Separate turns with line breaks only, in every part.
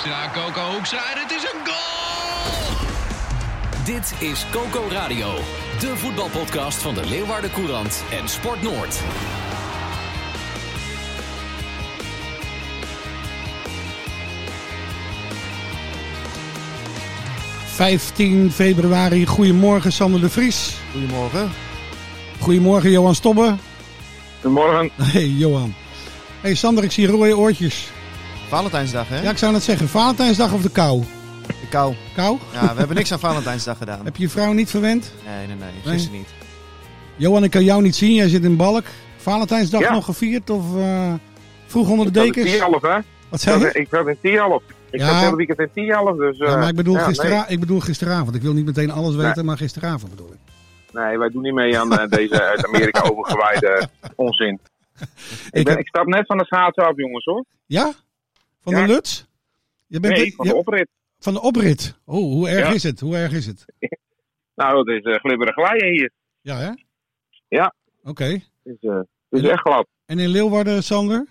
Hoekstra, Coco Hoekstra en het is een goal!
Dit is Coco Radio, de voetbalpodcast van de Leeuwarden Courant en Sport Noord.
15 februari. Goedemorgen, Sander de Vries.
Goedemorgen.
Goedemorgen, Johan Stobbe.
Goedemorgen.
Hey, Johan. Hey, Sander, ik zie rode oortjes.
Valentijnsdag, hè?
Ja, ik zou net zeggen, Valentijnsdag of de kou?
De kou.
Kou?
Ja, we hebben niks aan Valentijnsdag gedaan.
Heb je je vrouw niet verwend?
Nee, nee, nee. Gisteren niet.
Johan, ik kan jou niet zien. Jij zit in Balk. Valentijnsdag
Ja.
nog gevierd of eh, vroeg onder de
Ik zat in
dekens?
Tialf, hè?
Wat zei je?
Ik zat in Tialf. Ik
Ja.
zat het hele weekend in Tialf, dus...
Ja,
eh,
maar ik bedoel,
ja,
gistera- ik bedoel gisteravond. Ik wil niet meteen alles weten, maar gisteravond bedoel ik.
Nee, nee, wij doen niet mee aan eh, deze uit Amerika overgewijde onzin. Ik,
Ik
ben,
heb-
ik stap net van de schaatsen af, jongens, hoor.
Ja? Van
Ja.
de Luts? Je bent
Nee, van de oprit.
van de oprit. Oh, hoe erg
Ja.
is het? Hoe erg is het?
Nou, het is eh, glibberig glijden hier.
Ja, hè?
Ja.
Oké.
Het is, eh, het is echt glad.
En in Leeuwarden, Sander?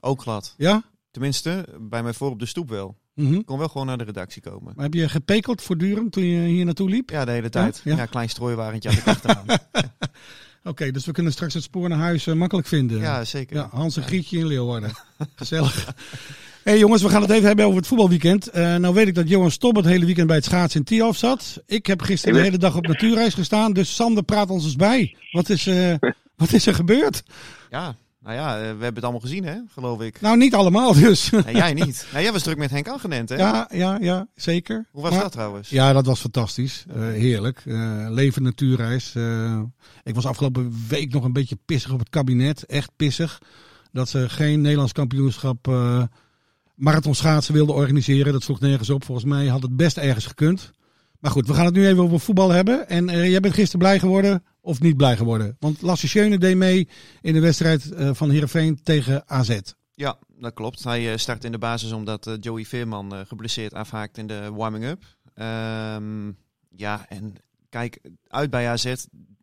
Ook glad.
Ja?
Tenminste, bij mij voor op de stoep wel.
Mhm.
Ik kon wel gewoon naar de redactie komen.
Maar heb je gepekeld voortdurend toen je hier naartoe liep?
Ja, de hele tijd.
Ja?
Ja, klein strooiwagentje ik achteraan.
Oké, dus we kunnen straks het spoor naar huis eh, makkelijk vinden.
ja, zeker.
Ja, Hans en Grietje in Leeuwarden. Gezellig. Hey jongens, we gaan het even hebben over het voetbalweekend. Eh, nou weet ik dat Johan Stob het hele weekend bij het schaatsen in Tialf zat. Ik heb gisteren de hele dag op natuurreis gestaan. Dus Sander, praat ons eens bij. Wat is, eh, wat is er gebeurd?
Ja, nou ja, eh, we hebben het allemaal gezien, hè, geloof ik.
Nou, niet allemaal dus.
Nee, jij niet. Nee, jij was druk met Henk Angenent, hè?
ja, ja, ja, zeker.
Hoe was
Maar-
dat trouwens?
Ja, dat was fantastisch. Eh, heerlijk. Eh leven natuurreis. Eh, ik was afgelopen week nog een beetje pissig op het kabinet. Echt pissig. Dat ze geen Nederlands kampioenschap eh marathon schaatsen wilden organiseren. Dat sloeg nergens op. Volgens mij had het best ergens gekund. Maar goed, we gaan het nu even over voetbal hebben. En eh, jij bent gisteren blij geworden of niet blij geworden? Want Lasse Schöne deed mee in de wedstrijd eh, van Heerenveen tegen AZ.
Ja, dat klopt. Hij eh, start in de basis omdat Joey Veerman geblesseerd afhaakt in de warming-up. Ehm, ja, en kijk, uit bij AZ,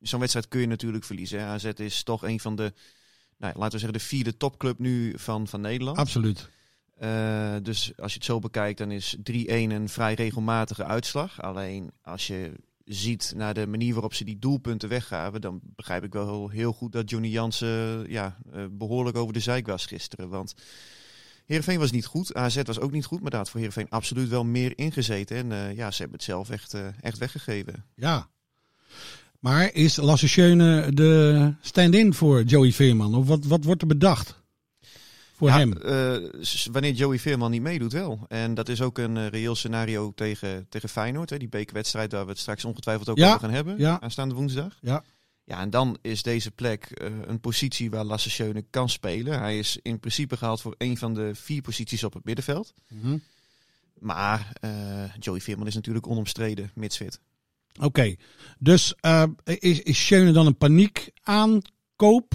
zo'n wedstrijd kun je natuurlijk verliezen. AZ is toch een van de, nou, laten we zeggen, de vierde topclub nu van, van Nederland.
Absoluut.
Eh, dus als je het zo bekijkt, dan is 3-1 een vrij regelmatige uitslag. Alleen als je ziet naar de manier waarop ze die doelpunten weggaven, dan begrijp ik wel heel, goed dat Johnny Jansen ja, eh, behoorlijk over de zijk was gisteren. Want Heerenveen was niet goed, AZ was ook niet goed, maar daar had voor Heerenveen absoluut wel meer ingezeten. En eh, ja, ze hebben het zelf echt, eh, echt weggegeven.
Ja. Maar is Lasse de stand-in voor Joey Veerman? Of wat, wat wordt er bedacht voor
Ja,
hem?
eh, wanneer Joey Veerman niet meedoet wel. En dat is ook een eh, reëel scenario tegen, tegen Feyenoord. Hè, die bekerwedstrijd waar we het straks ongetwijfeld ook
Ja,
over gaan hebben.
ja.
Aanstaande woensdag.
Ja.
Ja, en dan is deze plek eh, een positie waar Lasse kan spelen. Hij is in principe gehaald voor een van de vier posities op het middenveld.
Mhm.
Maar Joey Veerman is natuurlijk onomstreden, mits fit.
Oké, dus is, is Schöne dan een paniek aankoop?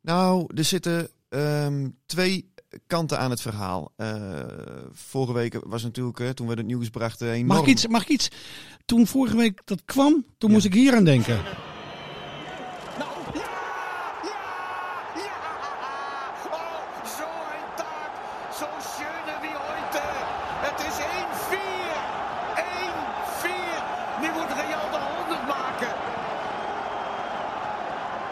Nou, er zitten ehm, twee kanten aan het verhaal. Eh, vorige week was natuurlijk, eh, toen we het nieuws brachten, enorm...
Mag ik, iets, mag ik iets? Toen vorige week dat kwam, toen
Ja.
moest ik hier aan denken.
Oh, zo een taak. Zo schöne wie heute. Het is 1-4. 1-4. Nu moet Real de 100 maken.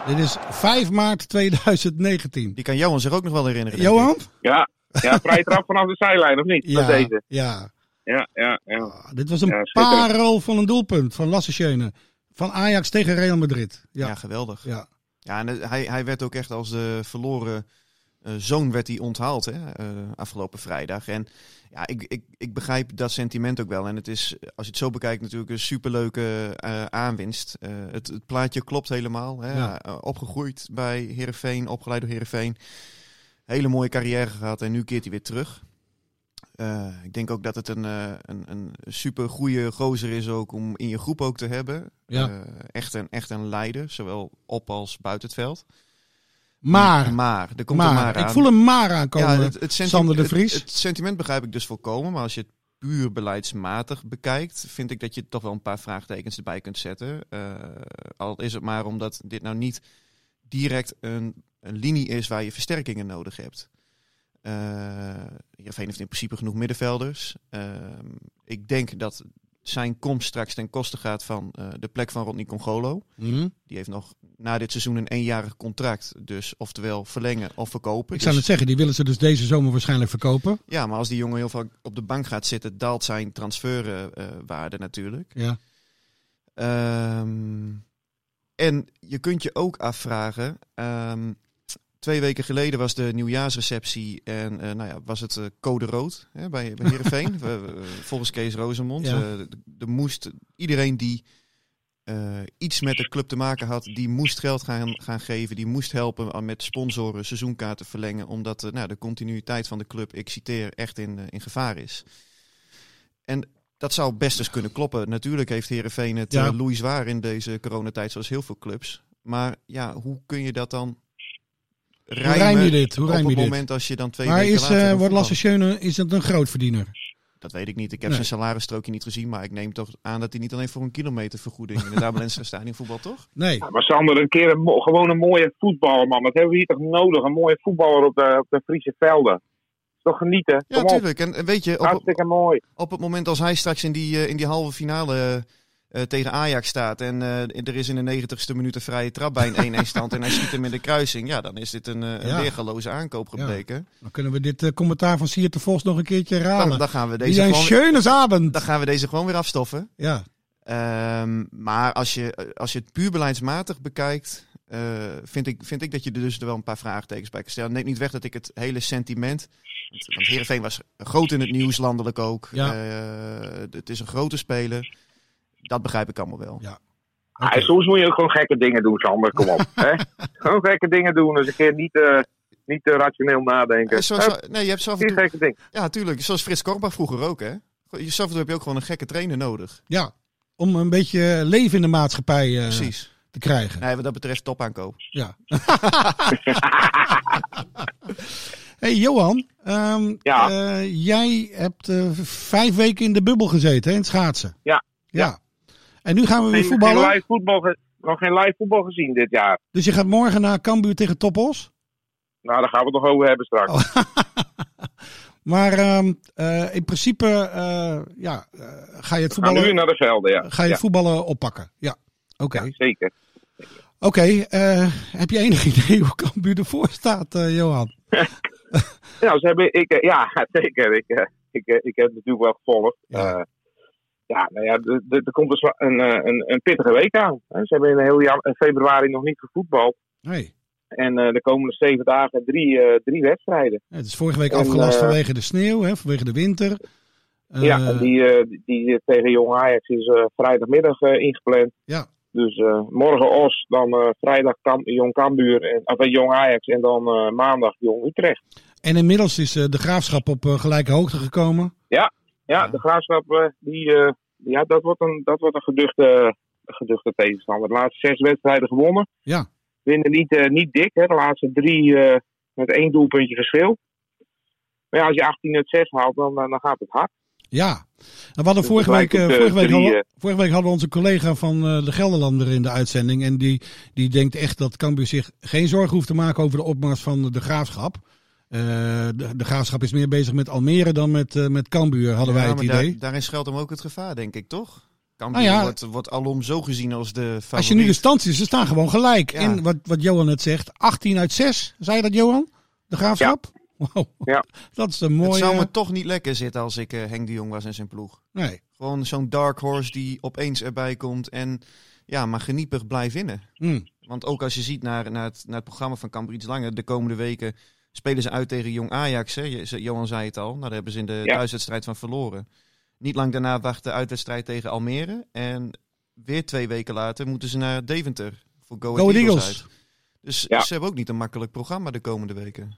Dit is 5 maart 2019.
Die kan Johan zich ook nog wel herinneren.
Johan?
Ja, ja vrij trap vanaf de zijlijn, of niet?
Ja,
Met deze.
ja.
Ja, ja, ja.
Ah, dit was een
Ja,
parel van een doelpunt van Lasse Schöne. Van Ajax tegen Real Madrid.
Ja,
Ja,
geweldig.
ja.
Ja, en eh, hij, hij werd ook echt als de verloren eh, zoon werd hij onthaald hè, eh, afgelopen vrijdag. En ja, ik, ik, ik begrijp dat sentiment ook wel. En het is, als je het zo bekijkt, natuurlijk een superleuke eh aanwinst. Eh, het, het plaatje klopt helemaal. Hè.
Ja.
Eh, opgegroeid bij Herenveen, opgeleid door Herenveen. Hele mooie carrière gehad en nu keert hij weer terug. Ik denk ook dat het een, een, een super goede gozer is ook om in je groep ook te hebben.
Ja.
Echt, een, echt een leider, zowel op als buiten het veld.
Maar,
maar er komt
maar,
een maar aan.
ik voel een maar aankomen.
Ja, het,
Sander de Vries.
Het, sentiment begrijp ik dus volkomen, maar als je het puur beleidsmatig bekijkt, vind ik dat je toch wel een paar vraagtekens erbij kunt zetten. Eh, al is het maar omdat dit nou niet direct een, een linie is waar je versterkingen nodig hebt. Eh Heerenveen heeft in principe genoeg middenvelders. Ehm, ik denk dat zijn komst straks ten koste gaat van eh, de plek van Rodney Congolo.
Hm?
Die heeft nog na dit seizoen een eenjarig contract. Dus oftewel verlengen of verkopen.
Ik zou
Dus-
het zeggen, die willen ze dus deze zomer waarschijnlijk verkopen.
ja, maar als die jongen heel vaak op de bank gaat zitten, daalt zijn transferwaarde natuurlijk.
Ja.
Ehm, en je kunt je ook afvragen. ehm, twee weken geleden was de nieuwjaarsreceptie en eh, nou ja, was het eh, code rood hè, bij, bij Heerenveen. Volgens Kees Rozemond.
Ja.
Eh, d- er moest iedereen die iets met de club te maken had, die moest geld gaan, gaan geven. Die moest helpen met sponsoren seizoenkaarten verlengen. Omdat nou, de continuïteit van de club, ik citeer, echt in, in gevaar is. En dat zou best eens kunnen kloppen. Natuurlijk heeft Herenveen het
Ja.
zwaar in deze coronatijd, zoals heel veel clubs. Maar ja, hoe kun je dat dan rijmen
rijm je dit? Hoe
op
rijm je
het
dit?
moment als je dan twee
Maar
weken
is,
later...
eh
moet
wordt Lasse? Schöne is dat een grootverdiener?
Dat weet ik niet. Ik heb
Nee.
zijn salarisstrookje niet gezien. Maar ik neem toch aan dat hij niet alleen voor een kilometervergoeding in het Abelense stadion voetbal, toch?
Nee.
Ja, maar Sander, een keer een gewoon een mooie voetballer, man. Dat hebben we hier toch nodig? Een mooie voetballer op de, op de Friese velden. Toch genieten?
Ja,
op.
natuurlijk. En, weet je, op,
Hartstikke mooi.
op het moment als hij straks in die, eh, in die halve finale eh, tegen Ajax staat en eh, er is in de negentigste minuut een vrije trap bij een 1-1 stand en hij schiet hem in de kruising, ja, dan is dit een,
Ja.
weergaloze aankoop gebleken.
Dan kunnen we dit commentaar van Siert de Vos nog een keertje
Dan,
raden.
dan, gaan we
Die
deze gewoon, dan gaan we deze gewoon weer afstoffen.
Ja.
Ehm, maar als je, als je het puur beleidsmatig bekijkt, vind, ik, vind ik dat je er dus er wel een paar vraagtekens bij kan stellen. Neemt niet weg dat ik het hele sentiment. Want Heerenveen was groot in het nieuws, landelijk ook.
Ja.
Het is een grote speler. Dat begrijp ik allemaal wel.
Ja.
Ah, en soms moet je ook gewoon gekke dingen doen, Sander. Kom op. hè? Gewoon gekke dingen doen. Dus een keer niet, eh, niet te rationeel nadenken.
Eh, zoals,
Hup,
nee, je hebt zo af en
Geen
toe,
gekke dingen.
ja, tuurlijk. Zoals Frits Korbach vroeger ook, hè. Zo toe heb je ook gewoon een gekke trainer nodig.
ja. Om een beetje leven in de maatschappij eh,
Precies.
te krijgen.
Nee, wat dat betreft top aankoop.
Ja. hey Johan, ehm,
Ja.
eh, jij hebt eh, vijf weken in de bubbel gezeten hè, in het schaatsen.
Ja.
ja. En nu gaan we weer voetballen.
geen live voetbal nog geen live voetbal gezien dit jaar.
Dus je gaat morgen naar Cambuur tegen Topos.
Nou, daar gaan we het nog over hebben straks.
Oh. Maar ehm, eh, in principe eh, ja, eh, ga je het
gaan nu
voetballen,
naar de velden, ja.
ga je
ja.
het voetballen oppakken. Ja. Oké.
ja, zeker.
Oké, heb je enig idee hoe Cambuur ervoor staat, Johan?
Ja, ze hebben, ik, ja, zeker. Ik, ik, ik heb het natuurlijk wel gevolgd.
Ja.
Ja, ja nou ja, er komt dus een, eh, een, een pittige week aan. Ze hebben in heel jan- februari nog niet gevoetbald.
Nee.
En eh, de komende zeven dagen drie, eh, drie wedstrijden.
Het is vorige week
En,
afgelast vanwege de sneeuw, hè, vanwege de winter.
Ja, en die, die, die tegen Jong Ajax is vrijdagmiddag ingepland.
Ja.
Dus morgen Os, dan vrijdag Kam, Jong Cambuur, en, of Jong Ajax en dan maandag Jong Utrecht.
En inmiddels is de graafschap op gelijke hoogte gekomen.
Ja, de graafschap, eh, die, eh, ja, dat wordt een, dat wordt een geduchte, geduchte tegenstander. De laatste zes wedstrijden gewonnen.
Ja.
Winnen niet, eh, niet dik, hè. de laatste drie eh, met één doelpuntje verschil. Maar ja, als je 18 uit 6 haalt, dan, eh, dan gaat het hard.
Ja. We hadden
Dus
vorige, week, eh, vorige, week
drie,
hadden,
eh,
vorige week hadden we onze collega van eh, de Gelderlander in de uitzending. En die, die denkt echt dat Cambuur zich geen zorgen hoeft te maken over de opmars van de graafschap. Eh, de, de graafschap is meer bezig met Almere dan met, eh, met Cambuur, hadden wij
Ja,
het
maar daar-
idee.
daarin schuilt hem ook het gevaar, denk ik, toch? Cambuur
Nou ja.
wordt, wordt alom zo gezien als de favoriet.
Als je nu de stand ziet, ze staan gewoon gelijk.
Ja.
En wat, wat Johan net zegt, 18 uit 6. Zei je dat, Johan? De graafschap? Wow.
Ja.
Dat is een mooie...
Het zou me toch niet lekker zitten als ik eh, Henk de Jong was en zijn ploeg.
Nee.
Gewoon zo'n dark horse die opeens erbij komt en ja, maar geniepig blijft winnen.
Hm.
Want ook als je ziet naar, naar, het, naar het programma van Cambuur iets langer, de komende weken spelen ze uit tegen Jong Ajax. Hè? Johan zei het al, nou, daar hebben ze in de
Ja.
thuiswedstrijd van verloren. Niet lang daarna wacht de uitwedstrijd tegen Almere. En weer twee weken later moeten ze naar Deventer voor Go,
Go Ahead
Eagles,
Eagles.
uit. Dus
Ja.
ze hebben ook niet een makkelijk programma de komende weken.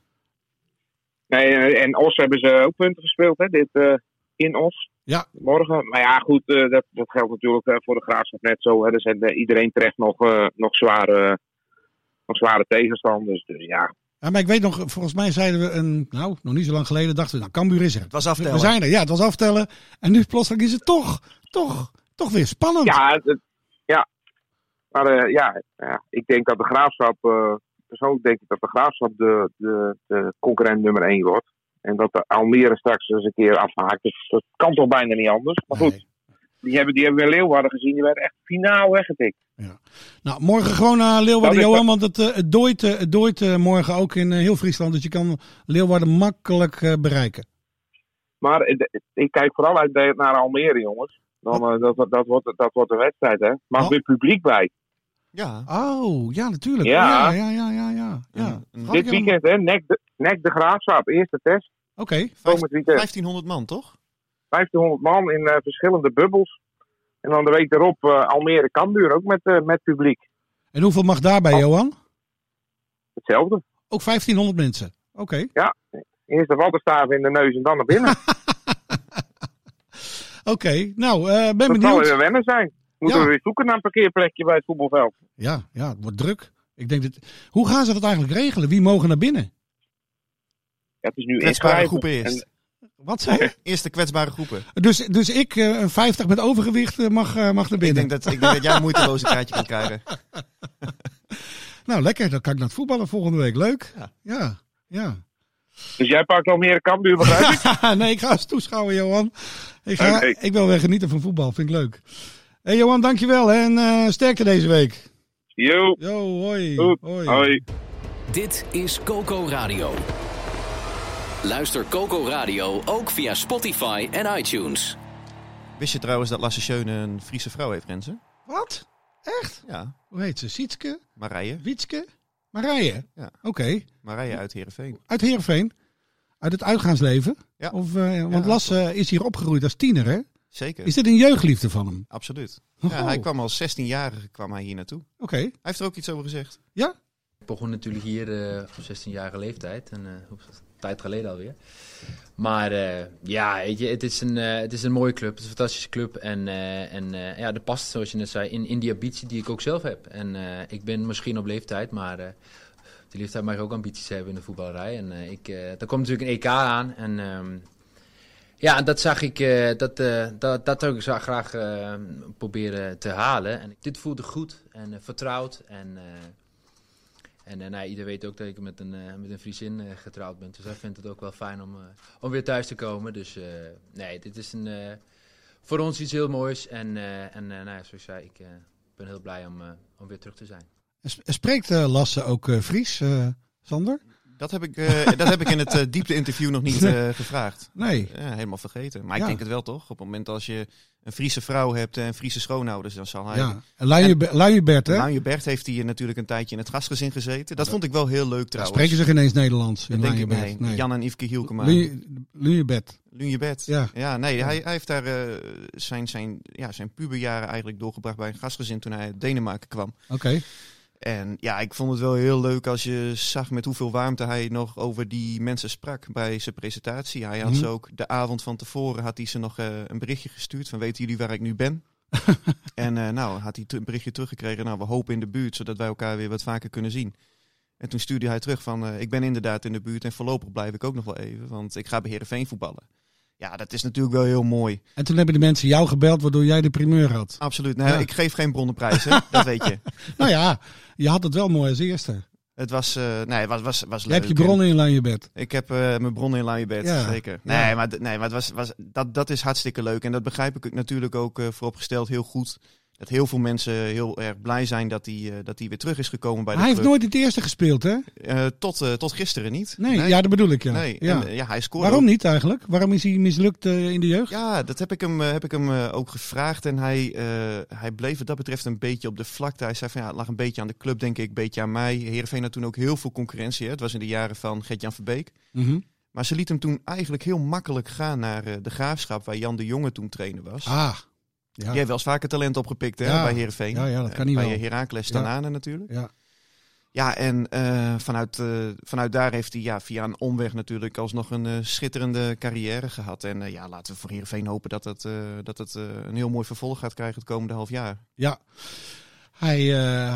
Nee, eh, en Os hebben ze ook punten gespeeld, hè? Dit, eh, in Os.
Ja.
Morgen. Maar ja, goed, eh, dat, dat geldt natuurlijk eh, voor de graafschap net zo. Hè. Er zijn iedereen terecht nog, eh, nog, zware, nog zware tegenstanders. Dus ja,
Ja, maar ik weet nog, volgens mij zeiden we een, nou, nog niet zo lang geleden, dachten we, nou, Cambuur is er.
Het was
We,
aftellen.
we zijn er, ja, het was aftellen. En nu plotseling is het toch, toch, toch weer spannend.
Ja, het- ja. Maar eh, ja, ja, ik denk dat de graafschap, eh, persoonlijk denk ik dat de graafschap de, de, de concurrent nummer 1 wordt. En dat de Almere straks eens een keer afhaakt. Dus dat kan toch bijna niet anders. Maar goed,
Nee.
Die hebben, die hebben we in Leeuwarden gezien. Die werden echt finaal weggetikt.
Nou, morgen gewoon naar Leeuwarden, Johan, want het, eh, het dooit, eh, het dooit eh, morgen ook in heel Friesland. Dus je kan Leeuwarden makkelijk eh, bereiken.
Maar ik kijk vooral uit naar Almere, jongens. Dan, eh, dat, dat, dat, wordt, dat wordt een wedstrijd, hè. Maar
Oh.
weer publiek bij.
Ja.
Oh, ja, natuurlijk.
Ja.
ja, ja, ja, ja. ja, ja.
Ja.
Dit weekend, hè. Nek de, nek de Graafschap. Eerste test.
Oké,
Komend weekend.
1500 man, toch?
1500 man in eh, verschillende bubbels. En dan de week erop eh, Almere Cambuur ook met, eh, met publiek.
en hoeveel mag daarbij,
Oh.
Johan?
Hetzelfde.
Ook 1500 mensen. Oké,
Eerst de wattenstaven in de neus en dan naar binnen.
oké. Nou, eh, ben
Dat zal
benieuwd.
weer wennen zijn. Moeten
Ja.
we weer zoeken naar een parkeerplekje bij het voetbalveld.
Ja, ja, het wordt druk. Ik denk dat... Hoe gaan ze dat eigenlijk regelen? Wie mogen naar binnen?
Ja, het is nu inschrijven.
groepen eerst.
En,
Wat zei je?
Eerste kwetsbare groepen.
Dus, dus ik, eh, een 50 met overgewicht, eh, mag, eh, mag naar
Ik
binnen.
denk, dat, ik denk dat jij een moeiteloze kaartje kan krijgen.
Nou, lekker. Dan kan ik naar het voetballen volgende week. Leuk.
Ja.
Ja, ja.
dus jij pakt Almere Cambuur, begrijp ik?
nee, ik ga eens toeschouwen, Johan. Ik, ga, ik wil weer genieten van voetbal. Vind ik leuk. Hé, Johan, dankjewel. hè, En eh, sterkte deze week.
Yo,
Yo, hoi.
goed.
hoi.
Hoi.
Dit is Coco Radio. Luister Coco Radio ook via Spotify en iTunes.
Wist je trouwens dat Lasse Schöne een Friese vrouw heeft, Renze?
Wat? Echt?
Ja,
Hoe heet ze? Sietske?
Marije.
Wietske? Marije?
Ja.
Oké.
Marije uit Heerenveen.
Uit Heerenveen? Uit het uitgaansleven?
Ja.
Of, eh, want
Ja,
Lasse is hier opgegroeid als tiener, hè?
Zeker.
Is dit een jeugdliefde van hem?
Absoluut.
Oh.
Ja, hij kwam als 16-jarige kwam hij hier naartoe.
Oké.
Hij heeft er ook iets over gezegd.
Ja?
Ik begon natuurlijk hier eh, op 16-jarige leeftijd. En, eh, tijd geleden alweer. Maar eh, ja, weet je, het, is een, eh, het is een mooie club. Het is een fantastische club. En, eh, en ja, dat past, zoals je net zei, in, in die ambitie die ik ook zelf heb. En ik ben misschien op leeftijd, maar die leeftijd mag je ook ambities hebben in de voetballerij. En ik, er komt natuurlijk een EK aan. En ehm, ja, dat zag ik, dat, dat, dat zou ik graag proberen te halen. En dit voelde goed en vertrouwd. En, eh, en eh, nou, iedereen weet ook dat ik met een, eh, met een Friesin eh, getrouwd ben. Dus hij vindt het ook wel fijn om, om weer thuis te komen. Dus nee, dit is een, voor ons iets heel moois. En, en nou, zoals ik zei, ik ben heel blij om, om weer terug te zijn.
En sp- Spreekt Lasse ook Fries, Sander?
Dat heb ik, eh, dat heb ik in het eh, diepte-interview nog niet eh, gevraagd.
Nee.
Ja, helemaal vergeten. Maar
Ja.
ik denk het wel toch? Op het moment als je een Friese vrouw hebt en Friese schoonouders, dan zal hij...
Ja. Luiebert, hè?
Luie Bert heeft hier natuurlijk een tijdje in het gastgezin gezeten. Dat vond ik wel heel leuk trouwens.
spreken ze geen eens Nederlands in
Dat denk ik nee. Jan en Yveske Hielkema.
Luiebert.
Lunjebed.
Ja.
Ja, nee, hij, hij heeft daar zijn, zijn, ja, zijn puberjaren eigenlijk doorgebracht bij een gastgezin toen hij uit Denemarken kwam.
Oké.
En ja, ik vond het wel heel leuk als je zag met hoeveel warmte hij nog over die mensen sprak bij zijn presentatie. Hij had
Mhm.
ze ook de avond van tevoren had hij ze nog eh, een berichtje gestuurd van weten jullie waar ik nu ben? en eh, nou had hij een berichtje teruggekregen, nou we hopen in de buurt zodat wij elkaar weer wat vaker kunnen zien. En toen stuurde hij terug van eh, ik ben inderdaad in de buurt en voorlopig blijf ik ook nog wel even, want ik ga bij Heerenveen voetballen. Ja, dat is natuurlijk wel heel mooi.
En toen hebben de mensen jou gebeld, waardoor jij de primeur had.
Absoluut. Nee,
Ja.
Ik geef geen bronnenprijs, hè? dat weet je.
Nou ja, je had het wel mooi als eerste.
Het was, eh, nee, was, was, was
Je
leuk.
hebt je bronnen in Luiebert.
Ik heb eh, mijn bronnen in Luiebed,
Ja.
zeker.
Ja.
Nee, maar, nee, maar het was, was, dat, dat is hartstikke leuk. En dat begrijp ik natuurlijk ook eh, vooropgesteld heel goed. Dat heel veel mensen heel erg blij zijn dat hij, eh, dat hij weer terug is gekomen bij de
Hij heeft nooit het eerste gespeeld, hè?
Eh, tot, eh, tot gisteren niet.
Nee, ja, dat bedoel ik, ja.
Nee,
ja.
En, ja, hij scoorde
Waarom
ook-
niet eigenlijk? Waarom is hij mislukt in de jeugd?
Ja, dat heb ik hem, heb ik hem ook gevraagd. En hij, hij bleef wat dat betreft een beetje op de vlakte. Hij zei van ja, het lag een beetje aan de club, denk ik, een beetje aan mij. Heerenveen had toen ook heel veel concurrentie. Hè? Het was in de jaren van Gert-Jan Verbeek.
Mhm.
Maar ze liet hem toen eigenlijk heel makkelijk gaan naar de Graafschap, waar Jan de Jonge toen trainer was.
Ah, ja.
Jij hebt wel eens vaker talent opgepikt hè,
Ja.
bij Heerenveen.
Ja, ja, dat kan
Eh,
niet
bij
wel. Ja.
Tanane natuurlijk.
ja.
Ja, en eh, vanuit, eh, vanuit daar heeft hij ja, via een omweg natuurlijk alsnog een schitterende carrière gehad. En ja, laten we voor Heerenveen hopen dat het, dat het een heel mooi vervolg gaat krijgen het komende half jaar.
Ja. Hij,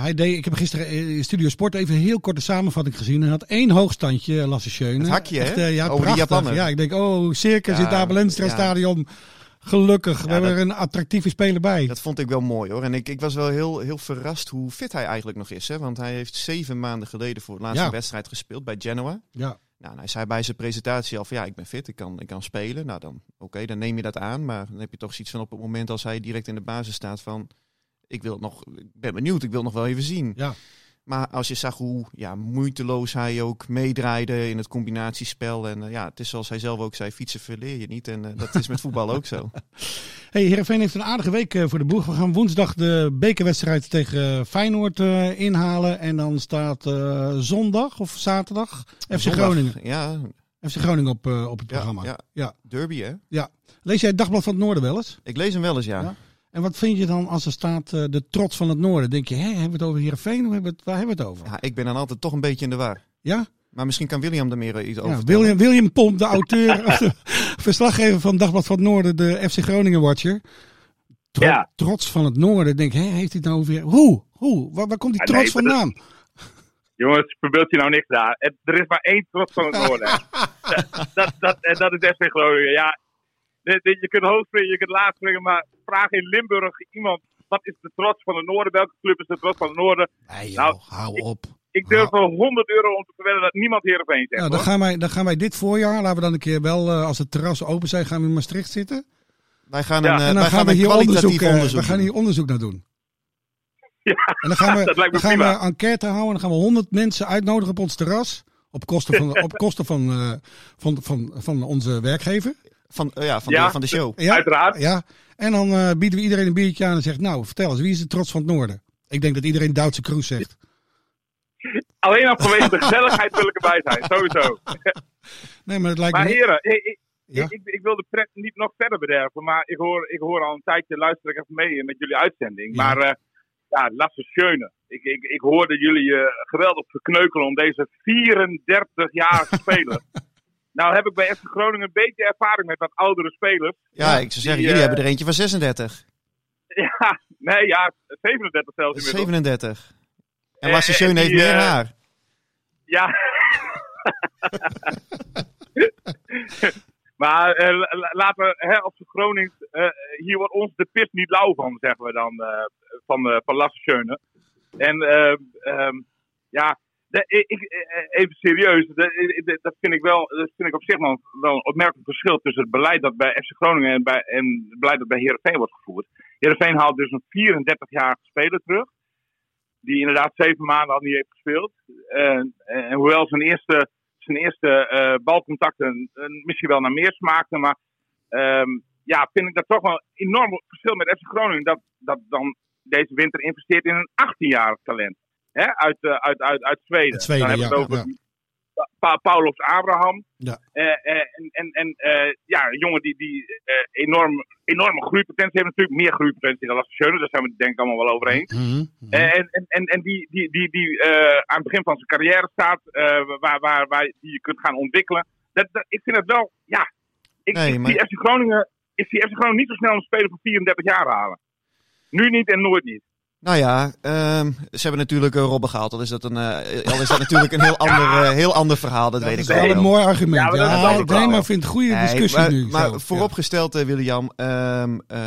hij deed, ik heb gisteren in Studio Sport even een heel korte samenvatting gezien. Hij had één hoogstandje, Lasse Schöne.
Het hakje, hè?
Echt, eh, ja,
Over die
prachtig.
Japaner.
Ja, ik denk, oh, circus
Ja,
in het Abelenstra
ja.
stadion. Gelukkig, we
Ja,
hebben
dat-
er een attractieve speler bij.
Dat vond ik wel mooi hoor. En ik, ik was wel heel, heel verrast hoe fit hij eigenlijk nog is. Hè? Want hij heeft zeven maanden geleden voor het laatste
Ja.
wedstrijd gespeeld bij Genoa.
Ja.
Nou, hij zei bij zijn presentatie al van ja, ik ben fit, ik kan, ik kan spelen. Nou, dan oké, dan neem je dat aan. Maar dan heb je toch zoiets van op het moment als hij direct in de basis staat van... Ik wil het nog, ik ben benieuwd, ik wil het nog wel even zien.
Ja.
Maar als je zag hoe ja, moeiteloos hij ook meedraaide in het combinatiespel. En eh, ja, het is zoals hij zelf ook zei, fietsen verleer je niet. En eh, dat is met voetbal ook zo.
Hey, Heerenveen heeft een aardige week eh, voor de boeg. We gaan woensdag de bekerwedstrijd tegen Feyenoord inhalen. En dan staat zondag of zaterdag FC
Zondag,
Groningen.
Ja,
FC Groningen op, op het
ja,
programma.
ja.
Ja.
derby hè.
Lees jij het Dagblad van het Noorden wel eens?
Ik lees hem wel eens, ja.
Ja. En wat vind je dan als er staat eh, de trots van het Noorden? Denk je, hè, hebben we het over Heerenveen of hebben we het, waar hebben we het over?
Ja, ik ben dan altijd toch een beetje in de war.
Ja?
Maar misschien kan William er meer iets over
Ja. William, William Pomp, de auteur, of de verslaggever van Dagblad van het Noorden, de FC Groningen Watcher. Tro-
Ja.
Trots van het Noorden. Denk, hè, heeft hij het nou weer? Hoe? Hoe? Waar, waar komt die
Ah,
trots
nee, maar dat-
vandaan?
Jongens, verbeeld je nou niks daar. Er is maar één trots van het noorden. dat, dat, dat, en dat is FC Groningen. Ja, je kunt hoog springen, je kunt laag springen, maar vraag in Limburg iemand, wat is de trots van het noorden? Welke club is de trots van het noorden?
Nee, joh,
Nou,
hou op.
Ik durf wel 100 euro om te verwedden dat niemand Heerenveen zegt.
Nou, dan,
hoor.
gaan wij, dan gaan wij dit voorjaar, laten we dan een keer wel, eh, als het terras open zijn, gaan we in Maastricht zitten.
Wij gaan
Ja.
een, eh,
en dan
wij
gaan we
een
hier onderzoek, eh,
onderzoek
we gaan hier onderzoek naar doen.
Ja,
En dan gaan we,
dat lijkt me
dan gaan
prima.
we enquête houden en dan gaan we 100 mensen uitnodigen op ons terras. Op kosten van, op kosten van, eh, van, van, van onze werkgever.
Van, eh, ja, van,
Ja.
De, van de show.
Ja,
Uiteraard.
Ja. En dan eh, bieden we iedereen een biertje aan en zegt, nou, vertel eens, wie is de trots van het noorden? Ik denk dat iedereen Duitse Kroes zegt.
Alleen al vanwege de gezelligheid wil ik erbij zijn, sowieso.
Nee, maar het lijkt
Maar
me...
heren, ik, ik,
Ja?
ik, ik, ik wil de pret niet nog verder bederven, maar ik hoor, ik hoor al een tijdje, luister ik even mee met jullie uitzending.
Ja.
Maar eh ja, Lasse Schöne. Ik, ik, ik hoorde jullie eh, geweldig verkneukelen om deze 34-jarige speler. Nou heb ik bij FC Groningen een beetje ervaring met wat oudere spelers.
Ja, ik zou zeggen,
Die,
jullie
eh,
hebben er eentje van 36.
Ja, nee, ja, 37 zelfs inmiddels.
37. En
Eh,
Lasse
eh,
heeft meer haar.
Ja. maar la- la- laten we, hè, als Gronings, hier wordt ons de pis niet lauw van, zeggen we dan, van, van Lasse. En eh, ehm, ja, ik, ik- eh, even serieus, dat vind ik wel, dat vind ik op zich wel, wel een opmerkelijk verschil tussen het beleid dat bij FC Groningen en, bij, en het beleid dat bij Heerenveen wordt gevoerd. Heerenveen haalt dus een 34-jarige speler terug die inderdaad zeven maanden al niet heeft gespeeld. En, en hoewel zijn eerste, zijn eerste eh, balcontacten eh, misschien wel naar meer smaakten, maar ehm, ja, vind ik dat toch wel een enorm verschil met FC Groningen dat, dat dan deze winter investeert in een 18-jarig talent. Hè? Uit, eh, uit, uit, uit Zweden.
Uit Zweden,
dan hebben we het over
ja.
Pa- Abraham.
Ja.
Eh, eh, en en, en ja, een jongen die, die enorm, enorme groeipotentie heeft natuurlijk. Meer groeipotentie dan Lasse daar zijn we het denk ik allemaal wel over eens.
Mhm, mhm.
En, en, en, en die, die, die, die aan het begin van zijn carrière staat, waar, waar, waar die je kunt gaan ontwikkelen. Dat, dat, ik vind het wel, ja. Ik,
Nee, maar-
FC Groningen, ik zie FC Groningen niet zo snel een speler van 34 jaar halen. Nu niet en nooit niet.
Nou ja, ehm, ze hebben natuurlijk uh, Robben gehaald. Al is dat, een, eh, al is dat natuurlijk een heel ander, eh, heel ander verhaal, dat,
Dat
weet
is
ik
wel
wel.
een mooi argument.
Ja,
Ja,
maar dat is wel een
nee,
verhaal.
maar ik vind het een goede
Nee,
discussie
maar,
nu.
Maar vooropgesteld, eh, William, ehm, eh,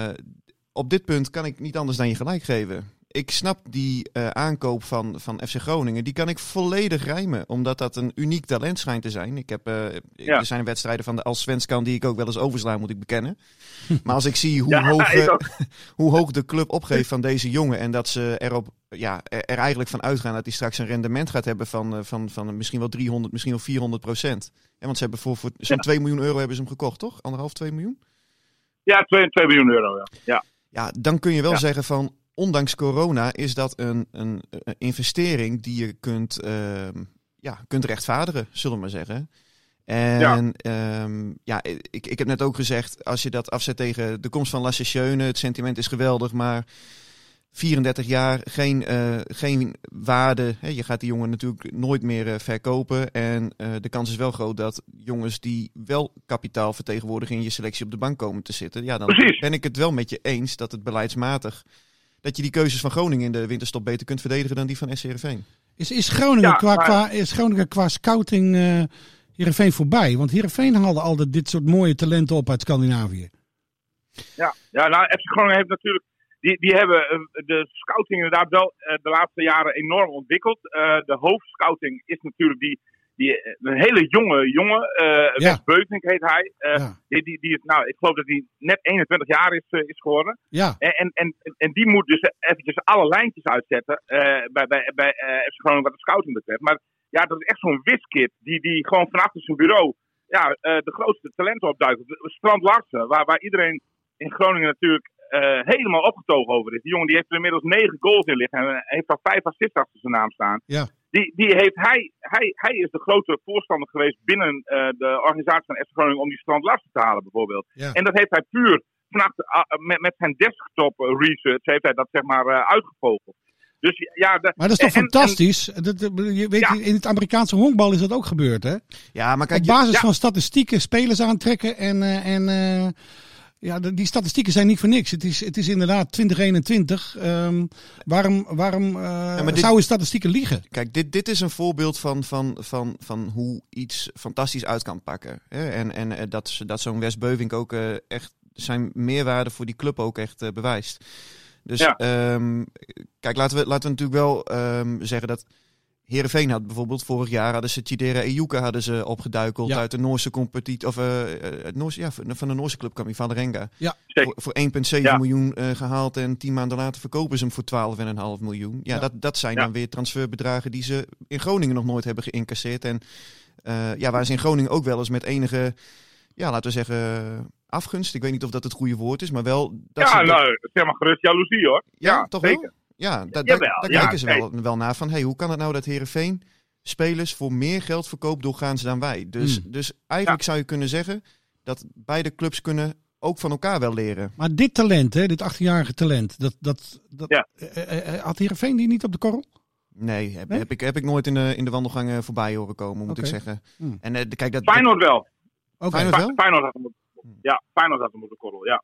op dit punt kan ik niet anders dan je gelijk geven. Ik snap die eh, aankoop van, van FC Groningen, die kan ik volledig rijmen. Omdat dat een uniek talent schijnt te zijn. Ik heb, eh,
Ja.
Er zijn wedstrijden van de als Svenskan die ik ook wel eens oversla, moet ik bekennen. Maar als ik zie hoe,
Ja,
hoog,
ik
eh, hoe hoog de club opgeeft van deze jongen. En dat ze erop, ja, er, eigenlijk van uitgaan dat hij straks een rendement gaat hebben van, van, van misschien wel 300, misschien wel 400 procent. Want ze hebben voor, voor zo'n 2 miljoen euro hebben ze hem gekocht, toch? Anderhalf, 2 miljoen?
Ja, 2, 2 miljoen euro. Ja. ja.
Ja, dan kun je wel
Ja.
zeggen van, ondanks corona is dat een, een, een investering die je kunt, ehm, ja, kunt rechtvaardigen, zullen we maar zeggen. En ja. ja, ik, ik heb net ook gezegd, als je dat afzet tegen de komst van Schöne, het sentiment is geweldig, maar 34 jaar, geen, eh, geen waarde. Hè? Je gaat die jongen natuurlijk nooit meer eh, verkopen. En eh, de kans is wel groot dat jongens die wel kapitaal vertegenwoordigen in je selectie op de bank komen te zitten. Ja, dan
Precies.
ben ik het wel met je eens dat het beleidsmatig. Dat je die keuzes van Groningen in de winterstop beter kunt verdedigen dan die van SCRV.
Is, is, Groningen
Ja,
qua,
maar-
qua, is Groningen qua scouting eh Heerenveen voorbij? Want Heerenveen haalde altijd dit soort mooie talenten op uit Scandinavië.
Ja, ja nou, FC Groningen heeft natuurlijk. Die, die hebben eh, de scouting inderdaad wel eh, de laatste jaren enorm ontwikkeld. Eh, de hoofdscouting is natuurlijk die, die, eh, een hele jonge jongen. eh
Ja.
Beutink heet hij. Eh,
Ja.
die, die, die is, nou, ik geloof dat hij net 21 jaar is, is geworden.
Ja,
En, en, en, en die moet dus eventjes alle lijntjes uitzetten bij, bij, bij FC Groningen wat de scouting betreft. Maar ja, dat is echt zo'n wiskit die, die gewoon van achter zijn bureau ja, de grootste talenten opduikt. Strand Larsen, waar, waar iedereen in Groningen natuurlijk eh, helemaal opgetogen over is. Die jongen die heeft er inmiddels negen goals in liggen en heeft al vijf assists achter zijn naam staan.
ja.
Die, die heeft hij, hij, hij is de grote voorstander geweest binnen eh, de organisatie van FC Groningen om die Strand Larsen te halen bijvoorbeeld.
Ja.
En dat heeft hij puur vanaf met, met zijn desktop eh, research heeft hij dat zeg maar eh, uitgevogeld. Dus ja, de-
Maar dat is toch
en-
fantastisch? dat, dat- je weet,
Ja.
In het Amerikaanse honkbal is dat ook gebeurd, hè?
Ja, maar kijk,
Op
je-
basis
ja.
van statistieken spelers aantrekken. En, eh, en eh, ja, de- die statistieken zijn niet voor niks. Het is, het is inderdaad 2021. Ehm, waarom waarom eh,
maar dit-
zouden statistieken liegen?
Kijk, dit, dit is een voorbeeld van, van, van, van hoe iets fantastisch uit kan pakken. Hè? En, en eh, dat, dat zo'n Wes Beuvink ook eh, echt zijn meerwaarde voor die club ook echt bewijst. Dus
Ja.
ehm, kijk, laten we, laten we natuurlijk wel ehm, zeggen dat Heerenveen had bijvoorbeeld vorig jaar hadden ze Chidera Ejuka hadden ze opgeduikeld
Ja.
uit de Noorse competitie. Of eh, eh, het Noorse, ja, van de Noorse club kwam hij, Van de Renga.
Ja.
Zeker.
Voor, voor 1,7
Ja.
miljoen eh, gehaald en tien maanden later verkopen ze hem voor 12,5 miljoen. Ja,
Ja.
Dat, dat zijn
Ja.
dan weer transferbedragen die ze in Groningen nog nooit hebben geïncasseerd. En eh, ja, waar ze in Groningen ook wel eens met enige, ja, laten we zeggen, afgunst. Ik weet niet of dat het goede woord is, maar wel... Dat
ja,
ze,
nou, zeg maar gerust jaloezie hoor.
ja,
ja,
toch
zeker.
wel? Ja, da, da-
Jawel,
daar
ja,
kijken ze wel, wel naar van, hey, hoe kan het nou dat Heerenveen spelers voor meer geld verkoopt doorgaans dan wij? Dus,
Hmm.
dus eigenlijk zou je kunnen zeggen dat beide clubs kunnen ook van elkaar wel leren.
Maar dit talent, hè, dit 18-jarige talent, dat, dat, dat,
Ja.
eh, eh, eh, had Heerenveen die niet op de korrel?
Nee, heb,
Nee?
Heb, ik, heb ik nooit in de, in de wandelgangen voorbij horen komen, moet ik zeggen.
Hmm.
En eh, kijk, dat,
Feyenoord wel.
Feyenoord wel?
Fe- Feyenoord had hem op, ja, Feyenoord had hem op de korrel, ja.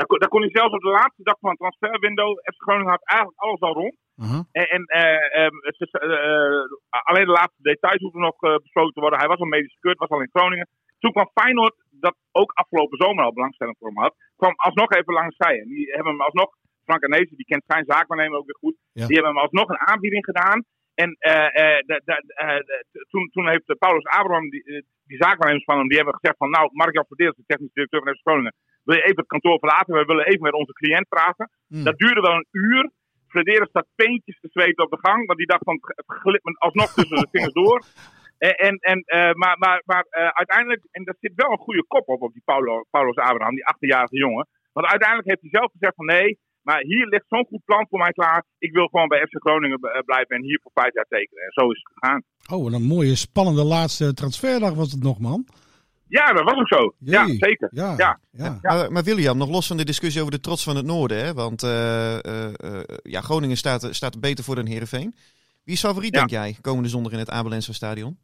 Daar, kon, daar kon hij zelfs op de laatste dag van het transferwindow. FC Groningen had eigenlijk alles al rond.
Aha.
En, en eh, ehm, het is, eh, eh, alleen de laatste details hoeven nog besproken te worden. Hij was al medisch gekeurd, was al in Groningen. Toen kwam Feyenoord, dat ook afgelopen zomer al belangstelling voor hem had, kwam alsnog even langs zij. En die hebben hem alsnog, Frank Arnezen, die kent zijn zaakwaarnemer ook weer goed,
Ja.
die hebben hem alsnog een aanbieding gedaan. En toen, toen heeft Paulus Abraham, die, die zaakwaarnemers van hem, die hebben gezegd van, nou, Mark-Jan Verdeels, de technisch directeur van FC Groningen, wil je even het kantoor verlaten? We willen even met onze cliënt praten.
Hmm.
Dat duurde wel een uur. Frederis staat peentjes te zweten op de gang. Want die dacht van het glipt me alsnog tussen de vingers door. En, en, en, eh, maar maar, maar eh, uiteindelijk, en daar zit wel een goede kop op, op die Paulo, Paulus Abraham, die 18-jarige jongen. Want uiteindelijk heeft hij zelf gezegd van nee, maar hier ligt zo'n goed plan voor mij klaar. Ik wil gewoon bij FC Groningen eh, blijven en hier voor vijf jaar tekenen. En zo is het gegaan.
Oh, wat een mooie, spannende laatste transferdag was het nog, man.
Ja, dat was ook zo. Ja, zeker.
Ja,
Ja.
ja.
Maar, maar William, nog los van de discussie over de trots van het noorden, hè? want eh, eh, eh, ja, Groningen staat, staat beter voor dan Heerenveen. Wie is favoriet,
Ja.
denk jij, komende zondag in het Abelense stadion?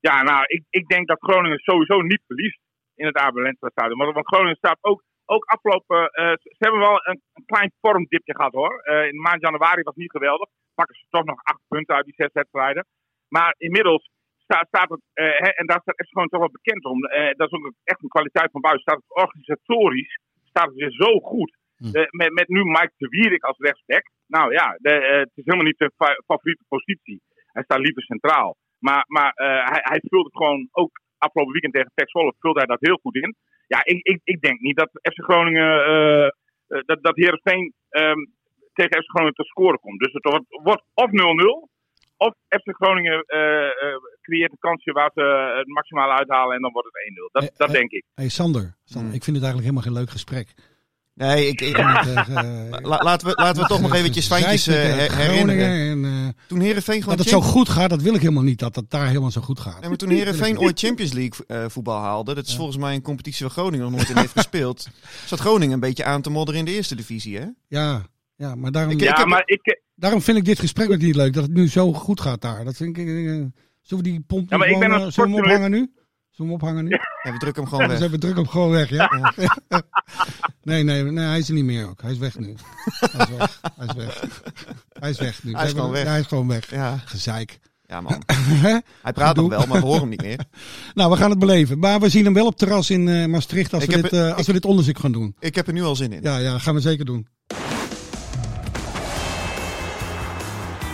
Ja, nou, ik, ik denk dat Groningen sowieso niet verliest in het Abelenstra stadion. Want, want Groningen staat ook, ook afgelopen... eh, ze hebben wel een, een klein vormdipje gehad hoor. Eh, in de maand januari was het niet geweldig. Pakken ze toch nog acht punten uit die zes wedstrijden. Maar inmiddels staat, staat het, eh, hè, en daar staat echt gewoon toch wel bekend om. eh, dat is ook echt een kwaliteit van buiten. Staat het organisatorisch staat het weer zo goed.
Hm.
Eh, met, met nu Mike de Wierik als rechtsback. Nou ja, de, het is helemaal niet fa- favoriete positie. Hij staat liever centraal. Maar, maar hij, hij vult het gewoon ook afgelopen weekend tegen Pek Zwolle vulde hij dat heel goed in. Ja, ik, ik, ik denk niet dat FC Groningen, dat, dat Heerenveen ehm, tegen FC Groningen te scoren komt. Dus het wordt, wordt of 0-0, of FC Groningen eh, eh, creëert een kansje waar ze het maximaal uithalen en dan wordt het 1-0. Dat,
Eh,
dat denk ik.
Hey Sander, Sander
Hmm.
ik vind het eigenlijk helemaal geen leuk gesprek.
Nee, ik, ik-
Met, eh,
la- laten, we, laten we toch nog eventjes eh, her-
eh,
herinneren.
En,
Toen Heerenveen gewoon
dat het zo goed gaat, dat wil ik helemaal niet. Dat het daar helemaal zo goed gaat.
Nee, maar toen Heerenveen ooit Champions League eh, voetbal haalde, dat is
Ja.
volgens mij een competitie waar Groningen nog nooit in heeft gespeeld, zat Groningen een beetje aan te modderen in de eerste divisie, hè?
Ja, Ja, maar daarom,
Ik-
ja,
heb-
maar ik,
daarom vind ik dit gesprek ook niet leuk. Dat het nu zo goed gaat daar. Dat vind ik... zullen we die pomp
Ja, maar ik ben
eh, zullen we hem ophangen nu? Zullen we hem ophangen nu?
Ja, we drukken hem gewoon
Dus
weg.
even druk hem gewoon weg, ja? nee, nee, nee, hij is er niet meer ook. Hij is weg nu. Hij is weg. Hij is weg. Hij is weg nu.
Hij is
We
gewoon weg.
Ja, hij is gewoon weg.
Ja,
Gezeik.
ja man. Hij praat nog wel, maar we horen hem niet meer.
Nou, we gaan het beleven. Maar we zien hem wel op terras in eh, Maastricht als,
Ik
we dit, eh, als we dit onderzoek gaan doen.
Ik heb er nu al zin in.
Ja, ja, dat gaan we zeker doen.